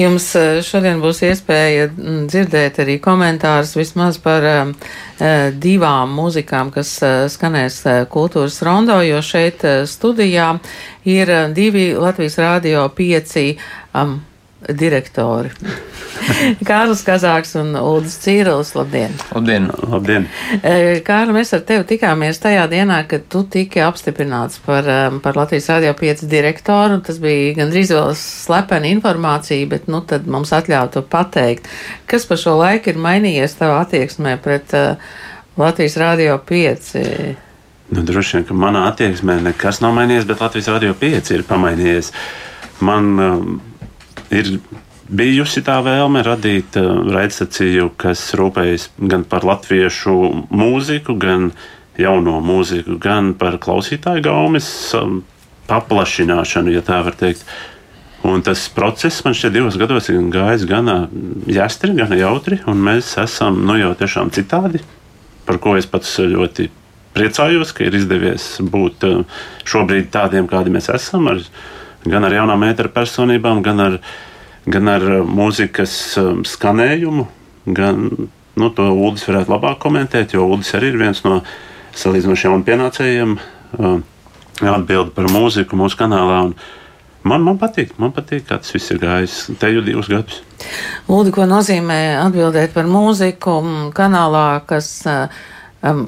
Jums eh, šodien būs iespēja mm, dzirdēt arī komentārus vismaz par uh, divām mūzikām, kas uh, skanēs uh, kultūras rondo, jo šeit studijā ir divi Latvijas Rādio pieci um, direktori. Kārlis Kazāks un Ulris Cīrils, labdien! Labdien! labdien. E, Kārli, mēs ar tevi tikāmies tajā dienā, kad tu tiki apstiprināts par, um, par Latvijas Radio 5 direktoru. Tas bija gandrīz vēl slepena informācija, bet nu tad mums atļautu pateikt, kas pa šo laiku ir mainījies tavā attieksmē pret uh, Latvijas Radio 5. Nu, droši vien, ka manā attieksmē nekas nav mainījies, bet Latvijas Radio 5 ir pamainījies. Man um, ir bijusi tā vēlme radīt uh, raidstaciju, kas rūpējas gan par latviešu mūziku, gan jauno mūziku, gan par klausītāju gaumes um, paplašināšanu, ja tā var teikt. Un tas process man šķiet divos gados ir gājis gan jāstri, gan jautri, un mēs esam nu, jau tiešām citādi, par ko es pats ļoti priecājos, ka ir izdevies būt uh, šobrīd tādiem, kādi mēs esam, ar, gan ar jaunām mētera personībām, gan ar gan ar uh, mūzikas um, skanējumu, gan nu, to Ulas varētu labāk komentēt, jo Ulas arī ir viens no salīdzinoši jauniem pienācējiem. Uh, Atbildi par mūziku mūsu kanālā. Man, man patīk, man patīk, kā tas viss ir gājis. Te jau divus gadus. Lūdzu, ko nozīmē atbildēt par mūziku kanālā, kas um,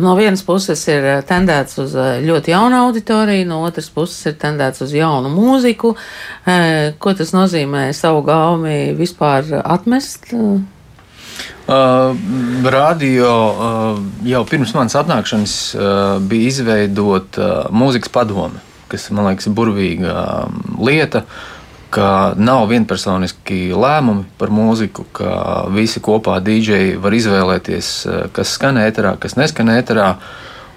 no vienas puses ir eh, tendēts uz eh, ļoti jaunu auditoriju, no otras puses ir tendēts uz jaunu mūziku. Eh, ko tas nozīmē savu gaumi vispār atmest? Uh, radio uh, jau pirms manas atnākšanas uh, bija izveidota mūzikas padome, kas man liekas burvīga lieta. Uh, ka nav vienpersoniski lēmumi par mūziku, ka visi kopā dīdžeji var izvēlēties, eh, kas skan ēterā, kas neskan ēterā.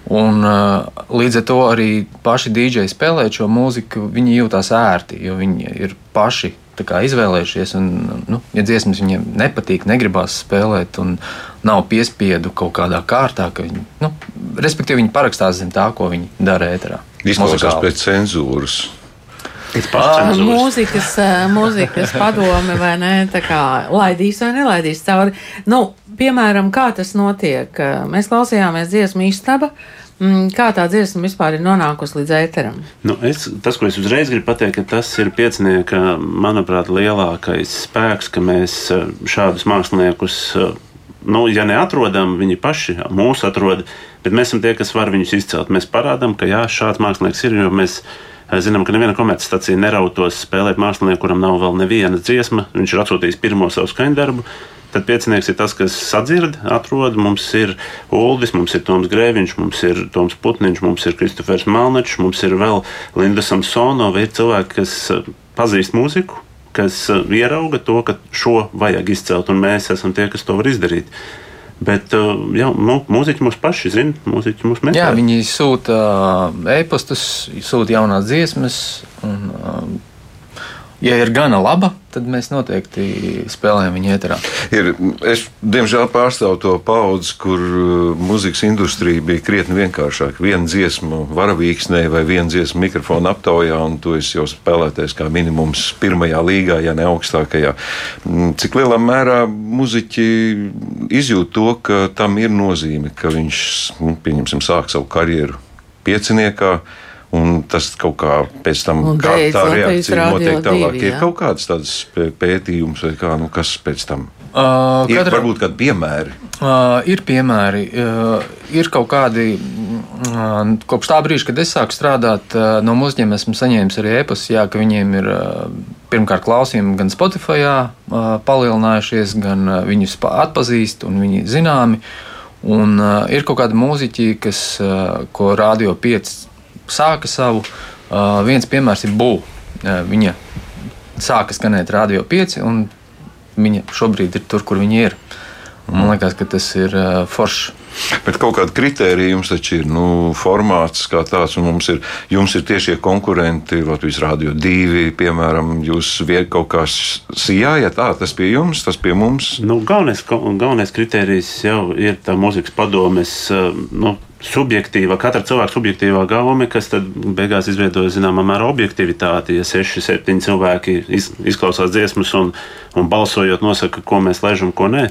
Un, eh, līdz ar to arī paši dīdžeji spēlēt šo mūziku, viņi jūtas ērti, jo viņi ir paši izvēlējušies. Un, nu, ja dziesmas viņiem nepatīk, negribās spēlēt, un nav piespiedu kaut kādā kārtā, ka viņi, nu, respektīvi, viņi parakstās zem tā, ko viņi dara ēterā. Izklausās pēc cenzūras. Uh, mūzikas, uh, mūzikas padome vai ne, tā kā laidīs vai nelaidīs cauri. Nu, piemēram, kā tas notiek? Mēs klausījāmies dziesmu istaba. Mm, kā tā dziesma vispār ir nonākusi līdz ēteram? Nu, es, tas, ko es uzreiz gribu pateikt, ka tas ir piecinieka, manuprāt, lielākais spēks, ka mēs šādus māksliniekus, nu, ja neatrodam, viņi paši mūs atrod, bet mēs esam tie, kas var viņus izcelt. Mēs parādām, ka jā, šāds mākslinieks ir, jo mēs esam Zinām, ka neviena komercstacija nerautos spēlēt mākslinieku, kuram nav vēl neviena dziesma. Viņš ir atsūtījis pirmo savu skaņdarbu. Tad piecinieks ir tas, kas sadzird, atrod. Mums ir Uldis, mums ir Toms Grēviņš, mums ir Toms Putniņš, mums ir Kristofers Malnečs, mums ir vēl Linda Samsonova. Ir cilvēki, kas eh, pazīst mūziku, kas eh, ierauga to, ka šo vajag izcelt, un mēs esam tie, kas to var izdarīt. Bet uh, jā, nu, mūziķi mums paši zina, mūziķi mums meklē. Jā, viņi sūta uh, e-pastus, sūta jaunās dziesmas. Un, ja ir gana laba, tad mēs noteikti spēlējam viņu ēterā. Ir, es, diemžēl, pārstāvu to paudzi, kur uh, mūzikas industrija bija krietni vienkāršāka. Viena dziesma varavīksnē vai viena dziesma mikrofona aptaujā, un to es jau spēlēties kā minimums pirmajā līgā, ja ne augstākajā. Mm, cik lielā mērā muziķi izjūt to, ka tam ir nozīme, ka viņš, nu, pieņemsim, sāk savu karjeru pieciniekā Un tas kaut kā pēc tam, kā tā reakcija notiek tālāk, divi, ir kaut kāds tāds pētījums, vai kā, nu, kas pēc tam. Uh, ir katra, varbūt kādi piemēri. Uh, ir piemēri. Uh, ir kaut kādi, uh, kopš tā brīža, kad es sāku strādāt, uh, no uzņēmuma esmu saņēmis arī e-pastu, ka viņiem ir uh, pirmkārt klausījumi gan Spotify uh, palielinājušies, gan uh, viņus atpazīst un viņi zināmi. Un uh, ir kaut kādi mūziķi, kas, uh, ko Rādio 5 sāka savu. Uh, viens piemērs ir Būva. Uh, viņa sāka skanēt Radio 5, un viņa šobrīd ir tur, kur viņa ir. Un man liekas, ka tas ir uh, forši. Bet kaut kāda kritērija jums taču ir nu, formāts kā tāds, un mums ir, jums ir tiešie konkurenti Latvijas Rādio 2, piemēram, jūs viegli kaut kā sijājat, tā, tas pie jums, tas pie mums. Nu, galvenais, galvenais kritērijs jau ir tā mūzikas padomes, nu, subjektīva, katra cilvēka subjektīvā gaume, kas beigās izveidoja zināmā mērā objektivitāti. Ja seši, septiņi cilvēki iz, izklausās dziesmas un, un balsojot nosaka, ko mēs lēžam, ko nē.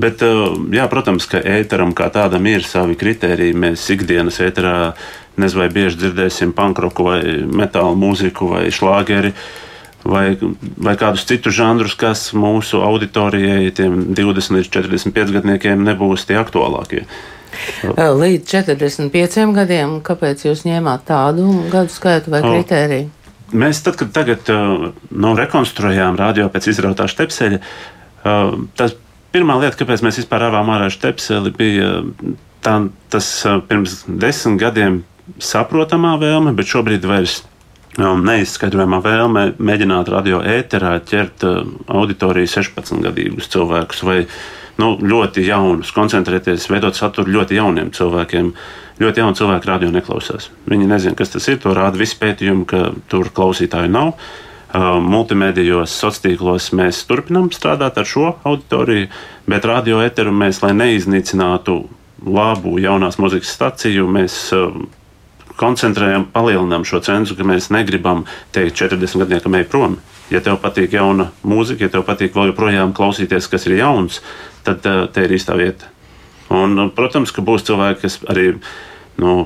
Bet, uh, jā, protams, ka ēteram kā tādam ir savi kriteriji. Mēs ikdienas ēterā nezinu, vai bieži dzirdēsim pankroku vai metālu mūziku vai šlāgeri. Vai, vai kādus citus žanrus, kas mūsu auditorijai, tiem 20 līdz 45 gadniekiem, nebūs tie aktuālākie. Līdz 45 gadiem, kāpēc jūs ņēmāt tādu gadu skaitu vai kritēriju? Mēs tad, kad tagad nu, rekonstruējām radio pēc izrautā stepseļa, tas pirmā lieta, kāpēc mēs vispār avām ārā stepseli, bija tā, tas pirms desmit gadiem saprotamā vēlme, bet šobrīd vairs neizskaidrojamā vēlme mēģināt radio ēterā ķert auditoriju 16 gadīgus cilvēkus vai nu, ļoti jaunus, koncentrēties, veidot saturu ļoti jauniem cilvēkiem. Ļoti jauni cilvēki radio neklausās. Viņi nezina, kas tas ir. To rāda visi pētījumi, ka tur klausītāju nav. Uh, multimedijos, sociālos tīklos mēs turpinām strādāt ar šo auditoriju, bet radio eteru mēs, lai neiznīcinātu labu jaunās muzikas staciju, mēs uh, koncentrējam, palielinām šo cenzu, ka mēs negribam teikt 40 gadniekam ej prom. Ja tev patīk jauna mūzika, ja tev patīk vēl joprojām klausīties, kas ir jauns, tad uh, te ir īstā vieta. Un, uh, protams, ka būs cilvēki, kas arī nu,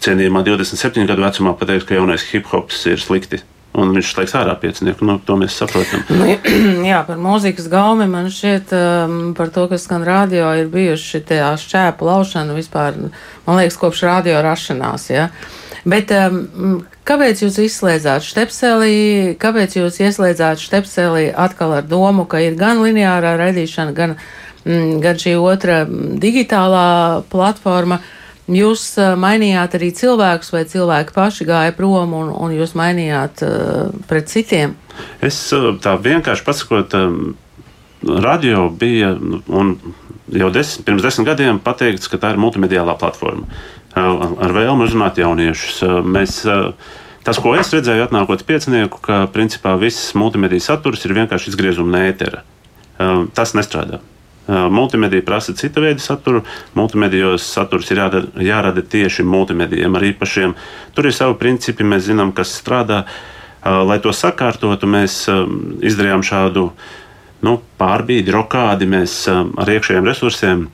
cienījumā 27 gadu vecumā pateiks, ka jaunais hip hops ir slikti. Un viņš slēgs ārā piecinieku. Nu, to mēs saprotam. Nu, jā, par mūzikas gaumi man šķiet, um, par to, kas skan radio, ir bijuši tie šķēpu laušana vispār, man liekas, kopš radio rašanās. Ja? Bet um, kāpēc jūs izslēdzāt stepselī, kāpēc jūs ieslēdzāt stepselī atkal ar domu, ka ir gan lineārā raidīšana, gan uh, Mm, gan šī otra mm, digitālā platforma. Jūs uh, mainījāt arī cilvēkus, vai cilvēki paši gāja prom un, un jūs mainījāt uh, pret citiem? Es uh, tā vienkārši pasakot, radio bija un jau des, pirms desmit gadiem pateikts, ka tā ir multimediālā platforma ar vēlmu uzrunāt jauniešus. Mēs, tas, ko es redzēju, atnākot piecinieku, ka principā viss multimediju saturs ir vienkārši izgriezuma nētera. Tas nestrādā. Multimedija prasa cita veida saturu. Multimedijos saturs ir jārada, jārada tieši multimedijiem, ar īpašiem. Tur ir savi principi, mēs zinām, kas strādā. Lai to sakārtotu, mēs izdarījām šādu nu, pārbīdi, rokādi. Mēs ar iekšējiem resursiem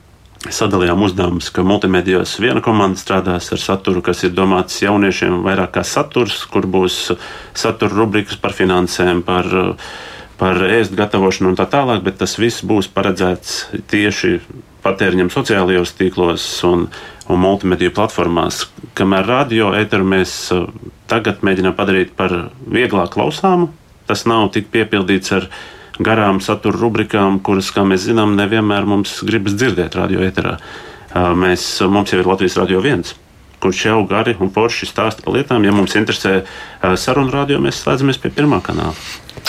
sadalījām uzdevumus, ka multimedijos viena komanda strādās ar saturu, kas ir domāts jauniešiem vairāk kā saturs, kur būs satura rubrikas par finansēm, par uh, par ēst gatavošanu un tā tālāk, bet tas viss būs paredzēts tieši patēriņam sociālajos tīklos un, un multimediju platformās. Kamēr radio eteru mēs uh, tagad mēģinām padarīt par vieglāk klausāmu, tas nav tik piepildīts ar garām satura rubrikām, kuras, kā mēs zinām, nevienmēr mums gribas dzirdēt radio eterā. Uh, mēs, mums jau ir Latvijas radio viens kurš jau gari un forši stāsta par lietām. Ja mums interesē uh, sarunu radio, mēs slēdzamies pie pirmā kanāla.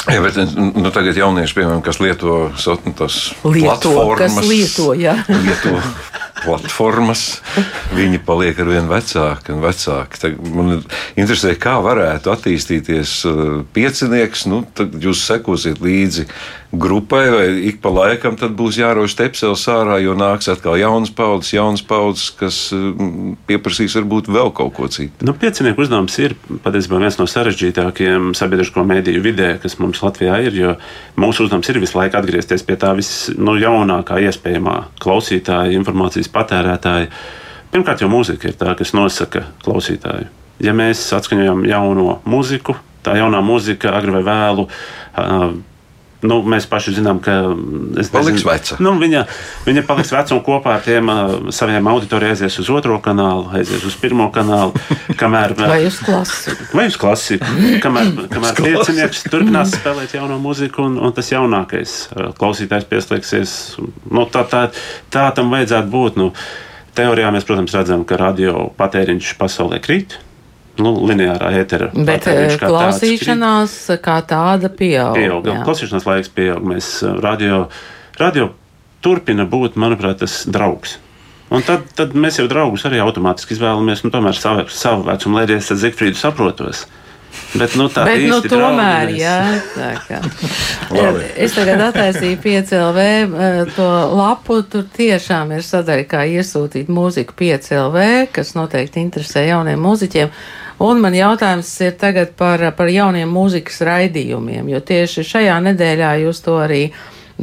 Jā, bet nu, tagad jaunieši, piemēram, kas lieto sotnu, tas lieto, platformas, kas lieto, jā. lieto platformas, viņi paliek ar vien vecāki un vecāki. Tad man interesē, kā varētu attīstīties piecinieks. Nu, tad jūs sekosiet līdzi grupai, vai ik pa laikam būs jārož stepsels ārā, jo nāks atkal jaunas paudzes, jaunas paudzes, kas pieprasīs varbūt vēl kaut ko citu. Nu, piecinieku uzdevums ir patiesībā viens no sarežģītākajiem sabiedrisko mēdīju vidē, kas mums Latvijā ir, jo mūsu uzdevums ir visu laiku atgriezties pie tā visjaunākā nu, iespējamā klausītāja, informācijas patērētāja. Pirmkārt, jau mūzika ir tā, kas nosaka klausītāju. Ja mēs atskaņojam jauno mūziku, tā jaunā mūzika agri vai vēlu Nu, mēs paši zinām, ka es paliks veca. Nu, viņa, viņa paliks veca un kopā ar tiem uh, saviem auditoriem aizies uz otro kanālu, aizies uz pirmo kanālu. Kamēr, vai uz klasiku. Vai uz klasiku. Kamēr, kamēr piecinieks turpinās spēlēt jauno mūziku un, un tas jaunākais klausītājs pieslēgsies. Nu, tā, tā, tā tam vajadzētu būt. Nu, teorijā mēs, protams, redzam, ka radio patēriņš pasaulē krīt nu, lineārā ētera. Bet eh, kā klausīšanās tāds, kā tāda pieaug. Pieaug, klausīšanās laiks pieaug. Mēs eh, radio, radio turpina būt, manuprāt, tas draugs. Un tad, tad mēs jau draugus arī automātiski izvēlamies, nu, tomēr savu, savu vecumu, lai arī es ar Zigfrīdu saprotos. Bet, nu, tā Bet, nu, tomēr, draugi mēs- jā, tā kā. Es tagad attaisīju 5LV eh, to lapu, tur tiešām ir sadaļa, kā iesūtīt mūziku 5LV, kas noteikti interesē jauniem mūziķiem. Un man jautājums ir tagad par, par jauniem mūzikas raidījumiem, jo tieši šajā nedēļā jūs to arī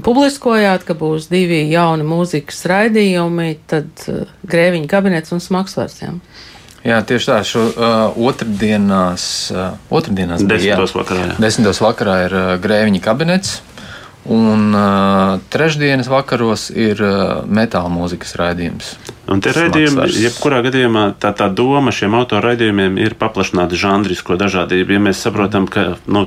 publiskojāt, ka būs divi jauni mūzikas raidījumi, tad uh, Grēviņa kabinets un Smagsvars. Jā. Jā, tieši tā. Šo uh, otrdienās, uh, otrdienās bija, Desmitos vakarā, jā. Desmitos vakarā ir uh, grēviņa kabinets. Un uh, trešdienas vakaros ir uh, metāla mūzikas raidījums. Un tie raidījumi, jebkurā gadījumā, tā, tā doma šiem autoraidījumiem ir paplašināt žanrisko dažādību. Ja mēs saprotam, ka nu,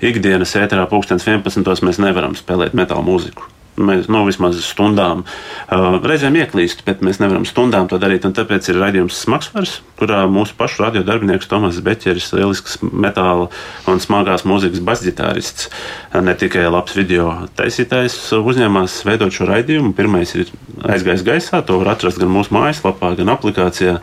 ikdienas ēterā pulkstenis 11. mēs nevaram spēlēt metāla mūziku. Mēs nu, vismaz stundām uh, reizēm ieklīst, bet mēs nevaram stundām to darīt. Tāpēc ir raidījums Smagsvars, kurā mūsu pašu radio darbinieks Tomas Beķeris, lielisks metāla un smagās mūzikas basģitārists, uh, ne tikai labs video taisītājs, uzņēmās veidot šo raidījumu. Pirmais ir aizgājis gaisā, to var atrast gan mūsu mājaslapā, gan aplikācijā.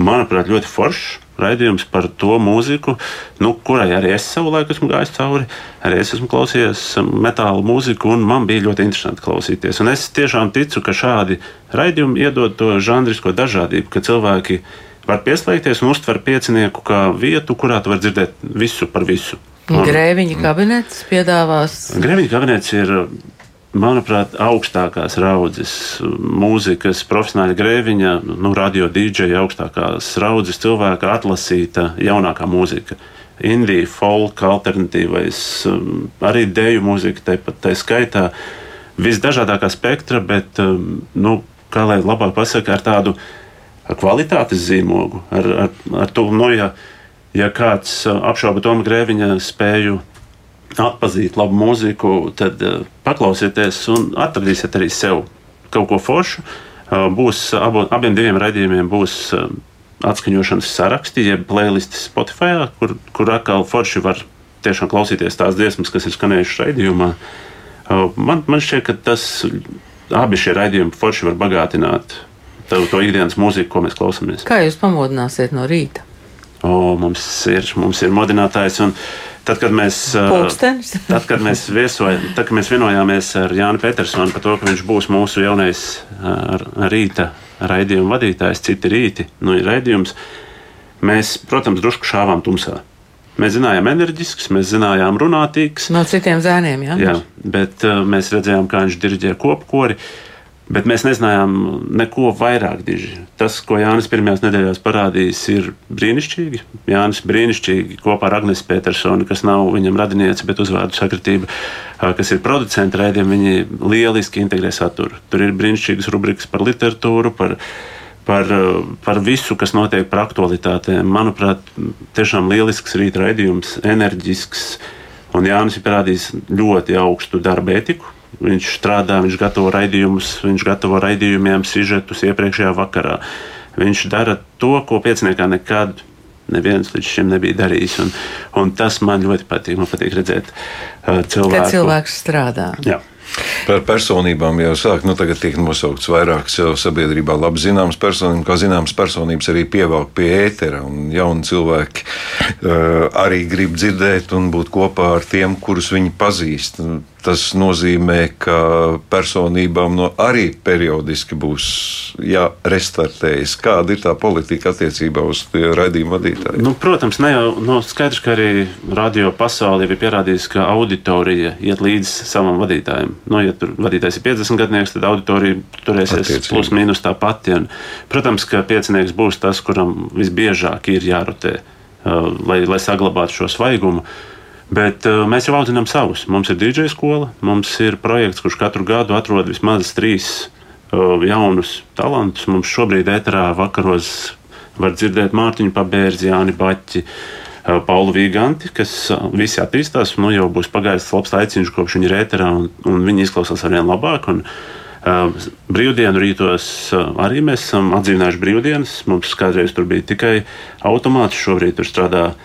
Manuprāt, ļoti foršs raidījums par to mūziku, nu, kurai arī es savulaik esmu gājis cauri. Arī es esmu klausījies metāla mūziku, un man bija ļoti interesanti klausīties. Un es tiešām ticu, ka šādi raidījumi iedod to žanrisko dažādību, ka cilvēki var pieslēgties un uztver piecinieku kā vietu, kurā tu vari dzirdēt visu par visu. Un- Grēviņa kabinets piedāvās Grēviņa kabinets ir, manuprāt, augstākās raudzes mūzikas, profesionāla grēviņa, nu, radio dīdžeja augstākās raudzes cilvēka atlasīta jaunākā mūzika. Indija, folk, alternatīvais, um, arī deju mūzika, tāpat tā skaitā. Visdažādākā spektra, bet, um, nu, kā lai labāk pasakā, ar tādu kvalitātes zīmogu. Ar, ar, ar to, nu, ja, ja kāds uh, apšauba Tomu Grēviņa spēju atpazīt labu mūziku, tad uh, paklausieties un atradīsiet arī sev kaut ko foršu. Uh, būs abo, abiem diviem raidījumiem būs uh, atskaņošanas saraksti, jeb playlisti Spotify, kur, kur atkal forši var tiešām klausīties tās dziesmas, kas ir skanējušas raidījumā. Uh, Man, man šķiet, ka tas abi šie raidījumi forši var bagātināt to, to ikdienas mūziku, ko mēs klausāmies. Kā jūs pamodināsiet no rīta? O, mums, ir, mums ir modinātājs. un Tad, kad mēs, uh, Pulkstenis. tad, kad mēs, viesojam, tad, kad mēs vienojāmies ar Jānu Petersonu par to, ka viņš būs mūsu jaunais uh, rīta raidījuma vadītājs, citi rīti, nu, ir raidījums, mēs, protams, drusku šāvām tumsā. Mēs zinājām enerģisks, mēs zinājām runātīgs, No citiem zēniem, jā? Jā, bet uh, mēs redzējām, kā viņš diriģē kopkori. Bet mēs nezinājām neko vairāk. Diži. Tas, ko Jānis pirmajās nedēļās parādījis, ir brīnišķīgi. Jānis brīnišķīgi kopā ar Agnēs Petersoni, kas nav viņam radiniece, bet uzvārdu sakritība, kas ir producents raidījumi, viņi lieliski integrē saturu. Tur ir brīnišķīgas rubrikas par literatūru, par, par, par visu, kas notiek par aktualitātēm. Manuprāt, tiešām lielisks rīta raidījums, enerģisks. Un Jānis ir parādījis ļoti augstu darba etiku. Viņš strādā, viņš gatavo raidījumus, viņš gatavo raidījumiem, sižetus iepriekšējā vakarā. Viņš dara to, ko pieciniekā nekad neviens līdz šim nebija darījis. Un, un tas man ļoti patīk. Man patīk redzēt uh, cilvēku. Kad cilvēks strādā. Jā. Par personībām jau sāk, nu tagad tiek nosaukts vairākas jau sabiedrībā labi zināmas personības, kā zināmas personības arī pievelk pie ētera, un jauni cilvēki uh, arī grib dzirdēt un būt kopā ar tiem, kurus viņi pazīst. Tas nozīmē, ka personībām no arī periodiski būs jārestartējas. Kāda ir tā politika attiecībā uz raidījumu vadītāju? Nu, protams, ne jau nu, skaidrs, ka arī radio pasaulē ir pierādījis, ka auditorija iet līdzi savam vadītājam. Nu, ja tur vadītājs ir 50 gadnieks, tad auditorija turēsies Attiecīgi. plus mīnus tā pati. Un, protams, ka piecinieks būs tas, kuram visbiežāk ir jārotē, uh, lai, lai saglabātu šo svaigumu. Bet uh, mēs jau audzinām savus. Mums ir DJ skola, mums ir projekts, kurš katru gadu atrod vismaz trīs uh, jaunus talantus. Mums šobrīd ēterā vakaros var dzirdēt Mārtiņu Pabērzi, Jāni Baķi, uh, Paulu Vīganti, kas uh, visi attīstās. Nu, jau būs pagājis labs laiciņš, kopš viņi ir ēterā, un, un viņi izklausās arvien labāk. Un, Uh, brīvdienu rītos uh, arī mēs esam atzīmējuši brīvdienas. Mums kādreiz tur bija tikai automāts, šobrīd tur strādā uh,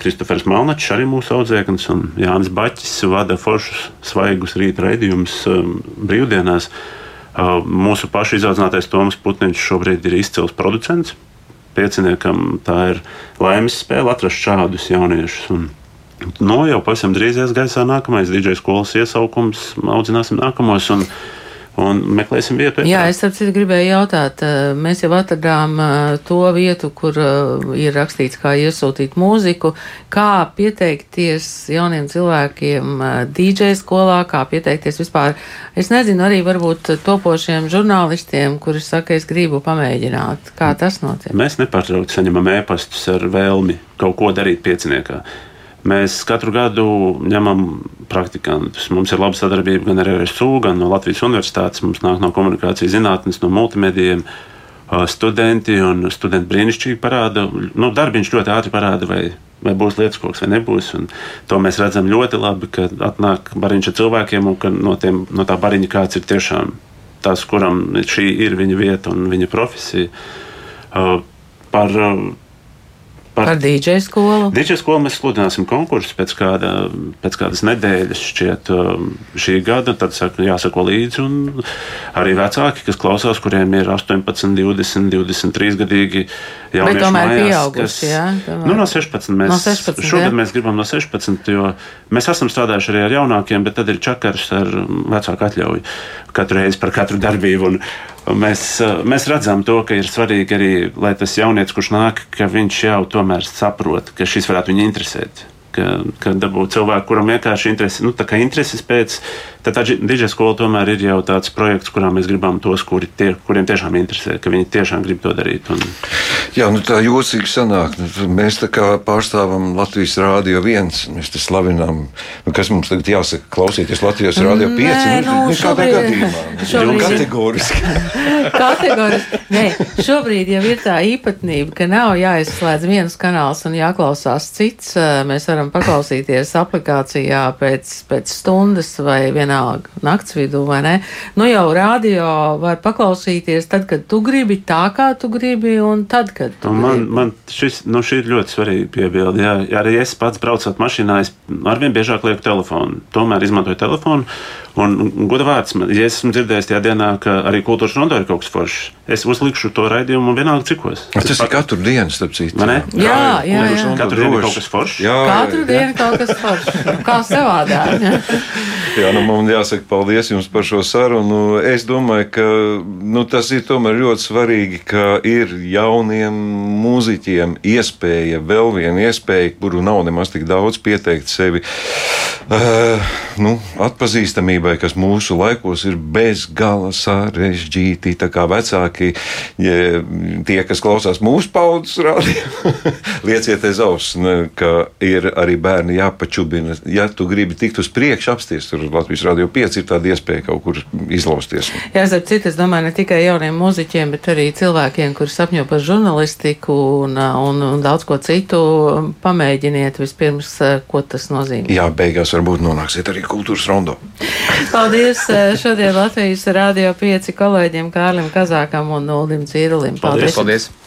Kristofers Malnačs, arī mūsu audzēknis, un Jānis Baķis vada foršus, svaigus rīta raidījumus um, brīvdienās. Uh, mūsu pašu izaudzinātais Toms Putniņš šobrīd ir izcils producents. pieciniekam tā ir laimes spēle atrast šādus jauniešus. Un, nu, jau pavisam drīz ies gaisā nākamais DJ skolas iesaukums, audzināsim nākamos. Un, un meklēsim vietu. Jā, es tāpēc gribēju jautāt, eh, mēs jau atradām eh, to vietu, kur eh, ir rakstīts, kā iesūtīt mūziku, kā pieteikties jauniem cilvēkiem DJ skolā, kā pieteikties vispār. Es nezinu, arī varbūt topošiem žurnālistiem, kuri saka, es gribu pamēģināt, kā tas notiek. Mēs nepārtraukti saņemam ēpastus ar vēlmi kaut ko darīt pieciniekā. Mēs katru gadu ņemam praktikantus. Mums ir laba sadarbība gan ar RSU, gan no Latvijas Universitātes. Mums nāk no komunikācijas zinātnes, no multimedijiem. Studenti studenti brīnišķīgi parāda, nu, darbiņš ļoti ātri parāda, vai, vai būs lietas koks vai nebūs. Un to mēs redzam ļoti labi, ka atnāk bariņš ar cilvēkiem un ka no, tiem, no tā bariņa kāds ir tiešām tas, kuram šī ir viņa vieta un viņa profesija. Par Par, par DJ skolu. DJ skolu mēs sludināsim konkursu pēc, kāda, pēc kādas nedēļas, šķiet, um, šī gada. Tad saka, jāsako līdzi. Arī vecāki, kas klausās, kuriem ir 18, 20, 23 gadīgi. Bet tomēr mājās, pieauguši, kas, jā? Tomēr. Nu, no 16. Mēs, no 16 šogad jā. mēs gribam no 16, jo mēs esam strādājuši arī ar jaunākiem, bet tad ir čakars ar vecāku atļauju katru reizi par katru darbību. Un, Mēs, mēs redzam to, ka ir svarīgi arī, lai tas jaunietis, kurš nāk, ka viņš jau tomēr saprot, ka šis varētu viņu interesēt ka, ka dabūt cilvēku, kuram vienkārši interesi, nu, intereses pēc. Tad tā digitāla skola tomēr ir jau tāds projekts, kurā mēs gribam tos, kuri tie, kuriem tiešām interesē, ka viņi tiešām grib to darīt. Un... Jā, nu tā jocīgi sanāk. Nu, mēs tā kā pārstāvam Latvijas Rādio 1, mēs te slavinām, nu, kas mums tagad jāsaka, klausīties Latvijas Rādio 5. Nē, nu, nu, kādā gadījumā? Šobrīd... Kategoriski. Kategoriski. Nē, šobrīd jau ir tā īpatnība, ka nav jāizslēdz viens kanāls un jāklausās cits. Mēs varam varam paklausīties aplikācijā pēc, pēc stundas vai vienalga nakts vidū, vai ne? Nu jau radio var paklausīties tad, kad tu gribi, tā kā tu gribi, un tad, kad tu nu, man, gribi. Man šis, nu, šī ir ļoti svarīga piebilde. Jā, arī es pats braucot mašīnā, es arvien biežāk lieku telefonu. Tomēr izmantoju telefonu. Un, un goda vārds, ja esmu dzirdējis tajā dienā, ka arī kultūras rondo ir kaut kas foršs, es uzlikšu to raidījumu un vienalga cikos. Tas, tas ir katru dienu, starp citu. Jā, jā, jā, jā. Katru dienu kaut kas foršs. Jā, katru dienu kaut kas foršs. Kā savādāk. jā, nu man jāsaka paldies jums par šo sarunu. Es domāju, ka nu, tas ir tomēr ļoti svarīgi, ka ir jauniem mūziķiem iespēja, vēl viena iespēja, kuru nav nemaz tik daudz pieteikt sevi. Uh, nu, atpazīstamībai, kas mūsu laikos ir bezgala sarežģīti. Tā kā vecāki, ja tie, kas klausās mūsu paudzes rādījumā, lieciet aiz auss, ka ir arī bērni jāpačubina. Ja tu gribi tikt uz priekšu, apsties tur Latvijas Rādio 5, ir tāda iespēja kaut kur izlausties. Jā, starp citu, es domāju, ne tikai jauniem muziķiem, bet arī cilvēkiem, kuri sapņo par žurnālistiku un, un, un daudz ko citu, pamēģiniet vispirms, ko tas nozīmē. Jā, beigās varbūt nonāksiet arī kultūras rondo. Paldies eh, šodien Latvijas Rādio 5 kolēģiem Kārlim Kazākam un Uldim Cīrulim. Paldies! Paldies. Paldies.